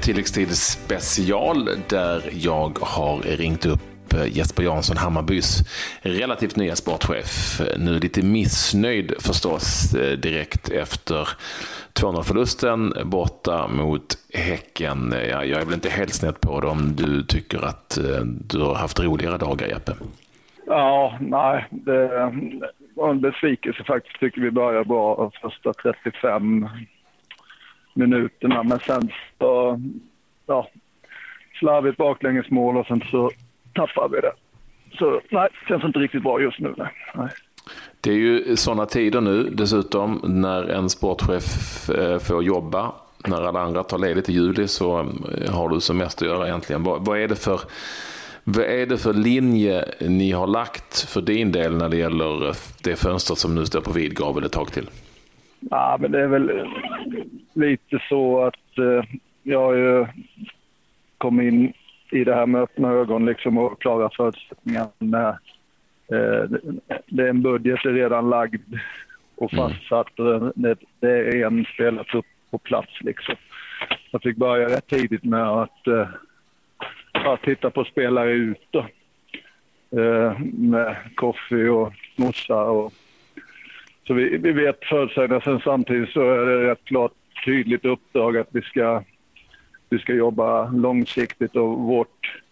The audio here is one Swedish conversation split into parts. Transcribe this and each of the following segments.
en tilläggstid special där jag har ringt upp eh, Jesper Jansson, Hammarbys relativt nya sportchef. Nu lite missnöjd förstås eh, direkt efter 2-0-förlusten borta mot Häcken. Eh, jag är väl inte helt snett på det om du tycker att du har haft roligare dagar, Jeppe? Ja, nej. Det var en besvikelse faktiskt. Tycker vi börjar bra första 35 minuterna. Men sen så, ja, slarvigt baklängesmål och sen så tappar vi det. Så nej, det känns inte riktigt bra just nu. Nej. Det är ju sådana tider nu dessutom när en sportchef eh, får jobba. När alla andra tar ledigt i juli så eh, har du som mest att göra egentligen. Vad, är det för vad är det för linje ni har lagt för din del när det gäller det fönstret som nu står på vid gavel ett tag till? Ja, men det är väl lite så att eh, jag har ju kommit in i det här med öppna ögon liksom och klara förutsättningarna. Eh, det är en budget är redan lagd och mm. fastsatt. Mm. Det, det är en spelartrupp på plats liksom. Jag fick börja rätt tidigt med att eh, titta på spelare ut då. Eh, med Koffi och Mossa och så vi, vi vet förutsägningarna. Sen samtidigt så är det rätt klart tydligt uppdrag att vi ska, vi ska jobba långsiktigt och vårt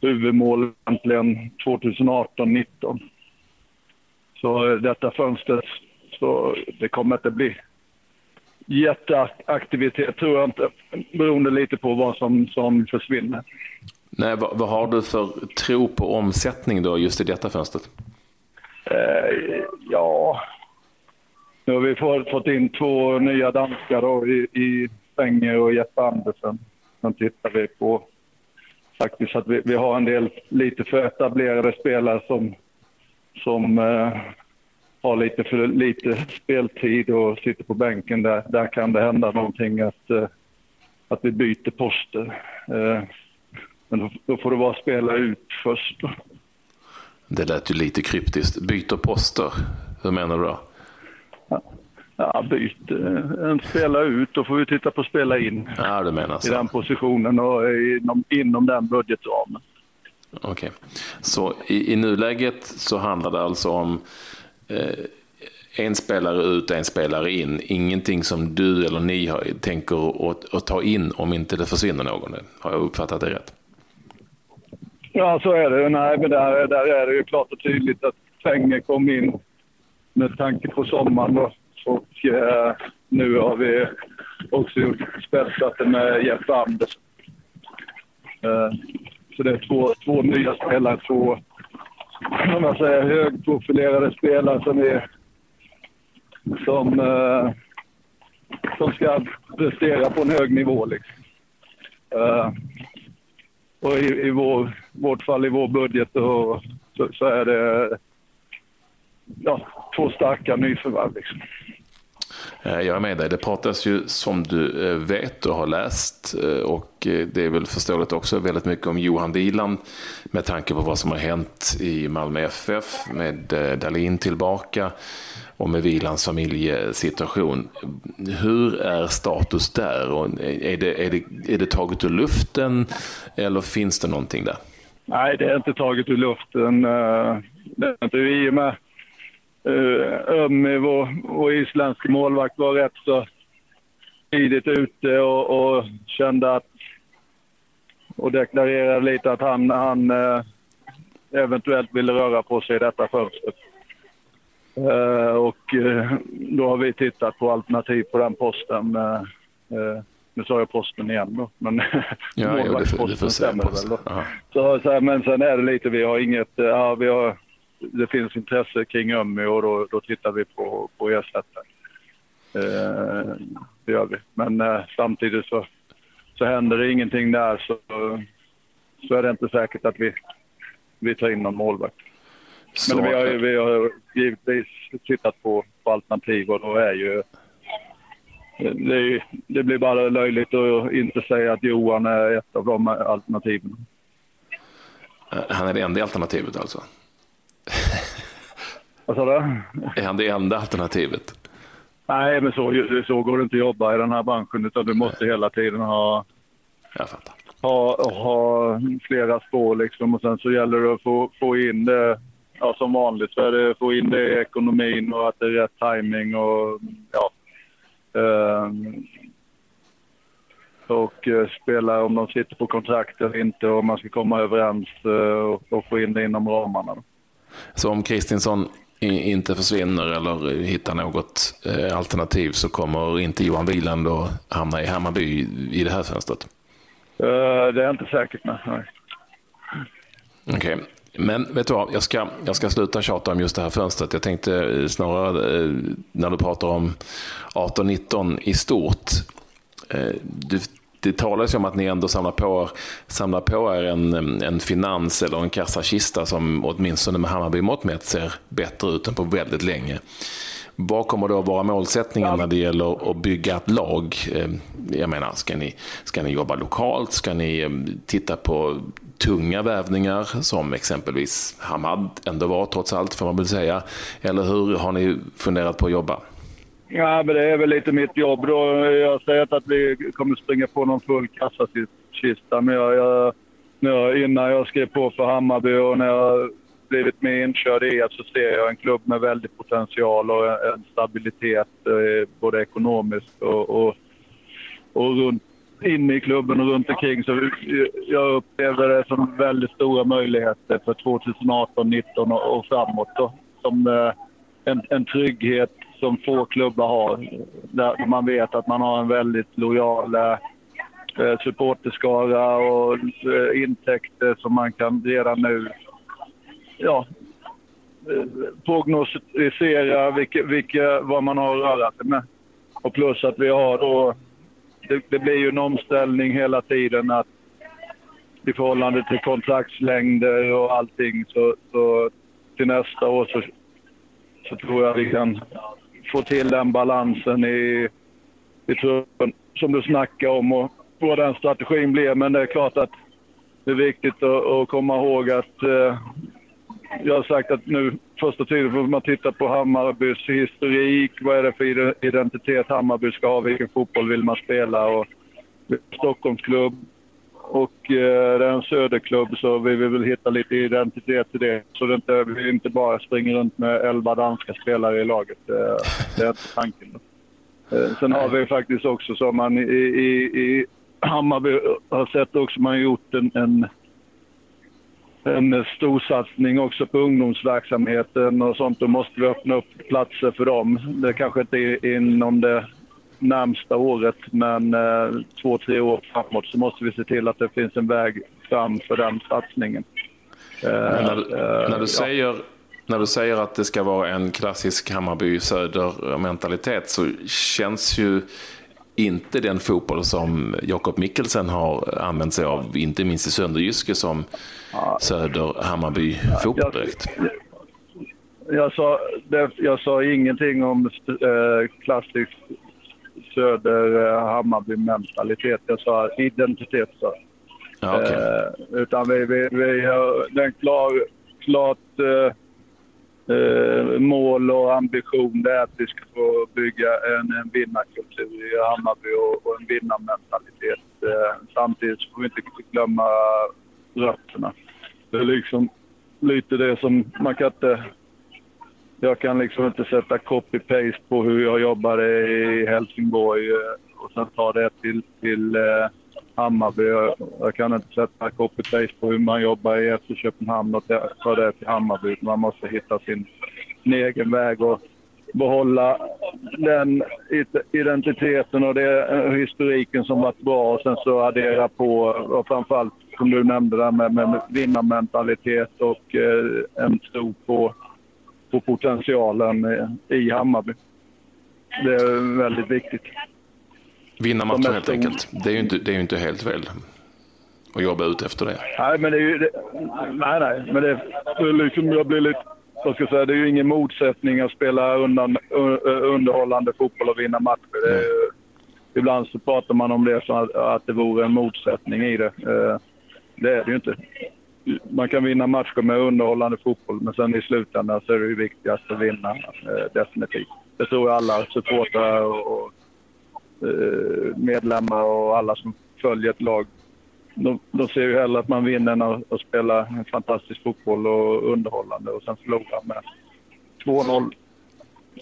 huvudmål egentligen 2018-19. Så detta fönstret, så det kommer inte bli jätteaktivitet tror jag inte, beroende lite på vad som, som försvinner. Nej, vad, vad, har du för tro på omsättning då just i detta fönstret? Eh, ja, nu har vi fått, in två nya danskar då, i, i Fenger och Jeppe Andersen. Sen tittar vi på faktiskt att vi, vi har en del lite för etablerade spelare som, som eh, har lite för lite speltid och sitter på bänken. Där, där kan det hända någonting att, eh, att vi byter poster. Eh, men då, då får det vara spela ut först. Det lät ju lite kryptiskt. Byter poster, hur menar du då? Ja, byt. En spela ut, då får vi titta på spela in. Ja, du menar så. I den positionen och inom, inom den budgetramen. Okej, okay. så i, i nuläget så handlar det alltså om eh, en spelare ut, en spelare in. Ingenting som du eller ni har, tänker att, att ta in om inte det försvinner någon. Har jag uppfattat det rätt? Ja, så är det. Nej, men där, där är det ju klart och tydligt att pengar kom in med tanke på sommaren. Då. Och eh, nu har vi också gjort spetsat med Jeff Andersson. Eh, så det är två, två nya spelare, två kan man säga, högprofilerade spelare som, är, som, eh, som ska prestera på en hög nivå. Liksom. Eh, och i, i vår, vårt fall, i vår budget, och, så, så är det ja, två starka nyförvärv. Liksom. Eh, jag är med dig. Det pratas ju som du eh, vet och har läst eh, och det är väl förståeligt också väldigt mycket om Johan Wieland med tanke på vad som har hänt i Malmö FF med Dalin tillbaka och med Wielands familjesituation. Hur är status där? Och är, det, är, det, är det taget ur luften eller finns det någonting där? Nej, det är inte taget ur luften. Det är inte i och med Ömmi, vår, vår isländske målvakt, var rätt så tidigt ute och, och kände att och deklarerade lite att han, han eh, eventuellt ville röra på sig i detta fönstret. Eh, och eh, då har vi tittat på alternativ på den posten. Eh, eh, nu sa jag posten igen då, men ja, målvaktsposten stämmer väl. Då. Så, så, men sen är det lite, vi har inget, ja, vi har det finns intresse kring Ömmi och då, då tittar vi på, på ersättare. Eh, det gör vi. Men eh, samtidigt så, så händer det ingenting där så, så är det inte säkert att vi, vi tar in någon målvakt. Så. Men vi har, vi har givetvis tittat på, på alternativ och då är ju det, det, blir bara löjligt att inte säga att Johan är ett av de alternativen. Han är det enda alternativet alltså? Vad sa du? Är han det enda alternativet? Nej, men så, så går det inte att jobba i den här branschen utan du måste hela tiden ha. Ha, ha flera spår liksom och sen så gäller det att få, få in det, ja som vanligt så är det få in det i ekonomin och att det är rätt timing och ja. Eh, och eh, spela om de sitter på kontrakt eller inte och man ska komma överens eh, och, och få in det inom ramarna. Så om Kristinsson inte försvinner eller hittar något eh, alternativ så kommer inte Johan Wieland att hamna i Hammarby i det här fönstret? Uh, det är inte säkert med. Okej. Okay. Men vet du vad, jag ska, jag ska sluta tjata om just det här fönstret. Jag tänkte snarare när du pratar om 18-19 i stort. Du det talas ju om att ni ändå samlar på, samlar på er en, en finans eller en kassakista som åtminstone med Hammarby mått mätt ser bättre ut än på väldigt länge. Vad kommer då att vara målsättningen när det gäller att bygga ett lag? Eh, jag menar, ska ni, ska ni jobba lokalt? Ska ni eh, titta på tunga vävningar som exempelvis Hamad ändå var trots allt får man väl säga? Eller hur har ni funderat på att jobba? Ja, men det är väl lite mitt jobb då. Jag säger inte att vi kommer springa på någon full kassakista, men jag, jag, jag, innan jag skrev på för Hammarby och när jag blivit mer inkörd i så ser jag en klubb med väldig potential och en stabilitet eh, både ekonomiskt och, och, och runt inne i klubben och runt omkring. Så jag upplever det som väldigt stora möjligheter för 2018, 2019 och, och framåt. Då, som eh, en, en trygghet som få klubbar har. Där man vet att man har en väldigt lojal eh, eh, supporterskara och eh, intäkter som man kan redan nu ja, eh, prognostisera vilka, vilka, vad man har att röra sig med. Och plus att vi har då... Det, det blir ju en omställning hela tiden att i förhållande till kontraktslängder och allting så, så till nästa år så, så tror jag vi kan få till den balansen i, i truppen som du snackar om och vad den strategin blir. Men det är klart att det är viktigt att, att komma ihåg att eh, jag har sagt att nu första tiden får man titta på Hammarbys historik. Vad är det för identitet Hammarby ska ha? Vilken fotboll vill man spela? Och Stockholmsklubb och eh, det är en söderklubb så vi vill väl hitta lite identitet till det. Så det inte, vi inte bara springer runt med elva danska spelare i laget. Det, det är inte tanken. Eh, sen har vi faktiskt också som man i, i, i Hammarby har sett också man har gjort en, en en stor satsning också på ungdomsverksamheten och sånt. Då måste vi öppna upp platser för dem. Det kanske inte är inom det närmsta året, men eh, två, tre år framåt så måste vi se till att det finns en väg fram för den satsningen. Eh, när, när, du eh, säger, ja. när du säger att det ska vara en klassisk Hammarby Söder-mentalitet så känns ju inte den fotboll som Jakob Mikkelsen har använt sig av, inte minst i Sönderjyske som ja. Söder-Hammarby-fotboll direkt. Jag, jag, sa, det, jag sa ingenting om eh, klassisk Söder-Hammarby-mentalitet. Jag sa identitet. Så. Ja, okay. eh, utan vi, vi, vi har den klar, klart eh, eh, mål och ambition det är att vi ska få bygga en, en vinnarkultur i Hammarby och, och en vinnarmentalitet. Eh, samtidigt får vi inte glömma rötterna. Det är liksom lite det som man kan inte jag kan liksom inte sätta copy-paste på hur jag jobbade i Helsingborg eh, och sen ta det till, till eh, Hammarby. Jag kan inte sätta copy-paste på hur man jobbar i FC Köpenhamn och ta det till Hammarby. Man måste hitta sin, sin egen väg och behålla den identiteten och det, eh, historiken som varit bra och sen så addera på och framförallt som du nämnde där med, med vinnarmentalitet och eh, en tro på på potentialen i Hammarby. Det är väldigt viktigt. Vinna matchen helt enkelt. Det är ju inte, det är ju inte helt fel att jobba ut efter det. Nej, men det är ju... Det, nej, nej, men det, det liksom, jag blir lite... Vad ska jag säga, det är ju ingen motsättning att spela undan, underhållande fotboll och vinna matcher. Är, ibland så pratar man om det som att, att det vore en motsättning i det. Eh, det är det ju inte man kan vinna matcher med underhållande fotboll, men sen i slutändan så är det ju viktigast att vinna, eh, definitivt. Det tror jag alla supportrar och, och eh, medlemmar och alla som följer ett lag de, de ser ju hellre att man vinner än att, att spela en fantastisk fotboll och underhållande och sen förlora med 2-0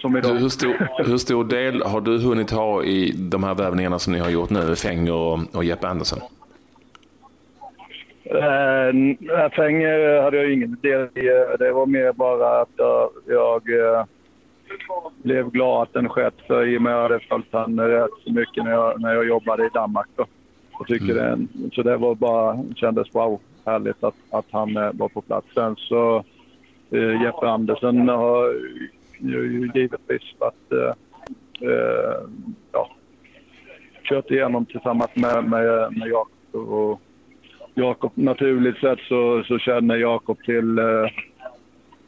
som idag. Du, hur, stor, hur stor del har du hunnit ha i de här värvningarna som ni har gjort nu, Fenger och, och Jeppe Andersen? Äh, Fenger hade jag ingen del i. Det var mer bara att jag, jag äh, blev glad att den skett för i och med att jag hade följt honom rätt så mycket när jag, när jag jobbade i Danmark. Då. Jag tycker mm. det, så det var bara, kändes wow, härligt att, att han äh, var på plats. Sen så äh, Jeppe Andersen har ju givetvis varit, äh, ja, kört igenom tillsammans med, med, med Jakob. Och Jakob, naturligt sett så, så känner Jakob till eh,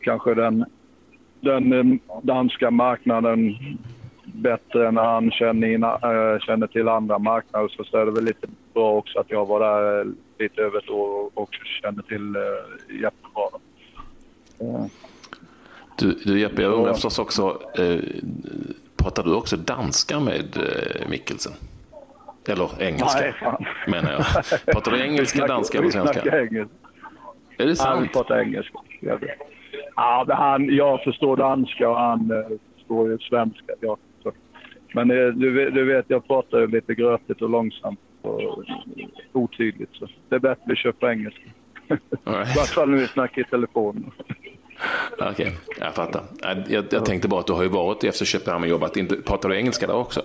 kanske den, den eh, danska marknaden bättre än han känner, in, äh, känner till andra marknader. Så, så är det väl lite bra också att jag var där lite över ett år och också känner till äh, jättebra. Äh. Du, du Jeppe, jag undrar förstås också, eh, pratar du också danska med eh, Mikkelsen? Eller engelska, Nej, fan. menar jag. Pratar du engelska, danska eller svenska? Vi engelska. Är det sant? Han pratar engelska. Ja, men han, jag förstår danska och han eh, förstår ju svenska. Ja. Men eh, du, du vet, jag pratar ju lite grötigt och långsamt och otydligt. Så det är bättre att köpa engelska. Right. I vart fall när vi snackar i telefon. Okej, okay, jag fattar. Jag, jag, tänkte bara att du har ju varit i FC Köpenhamn och jobbat. Pratar du engelska där också?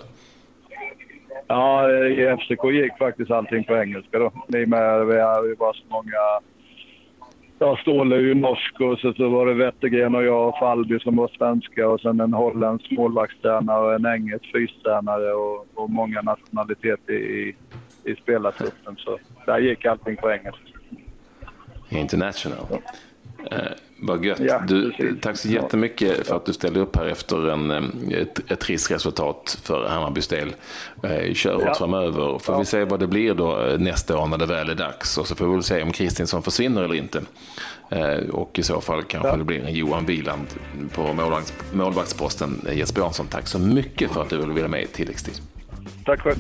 Ja, i FCK gick faktiskt allting på engelska då. I och med vi, vi var så många... Ja, Ståhle är ju norsk och så, så var det Wettergren och jag och Falby som var svenska och sen en holländsk målvaktstränare och en engelsk fystränare och, och många nationaliteter i, i spelartruppen. Så där gick allting på engelska. International. Eh, vad gött. Ja, du, tack så jättemycket för att du ställde upp här efter en, ett, ett trist resultat för Hammarbys del. Eh, kör hårt ja. framöver. Får ja. vi se vad det blir då eh, nästa år när det väl är dags. Och så får vi väl se om Kristinsson försvinner eller inte. Och i så fall kanske ja. det blir en Johan Wieland på målvakts, målvaktsposten. Jesper Jansson, tack så mycket för att du ville vara med i tilläggstid. Tack själv.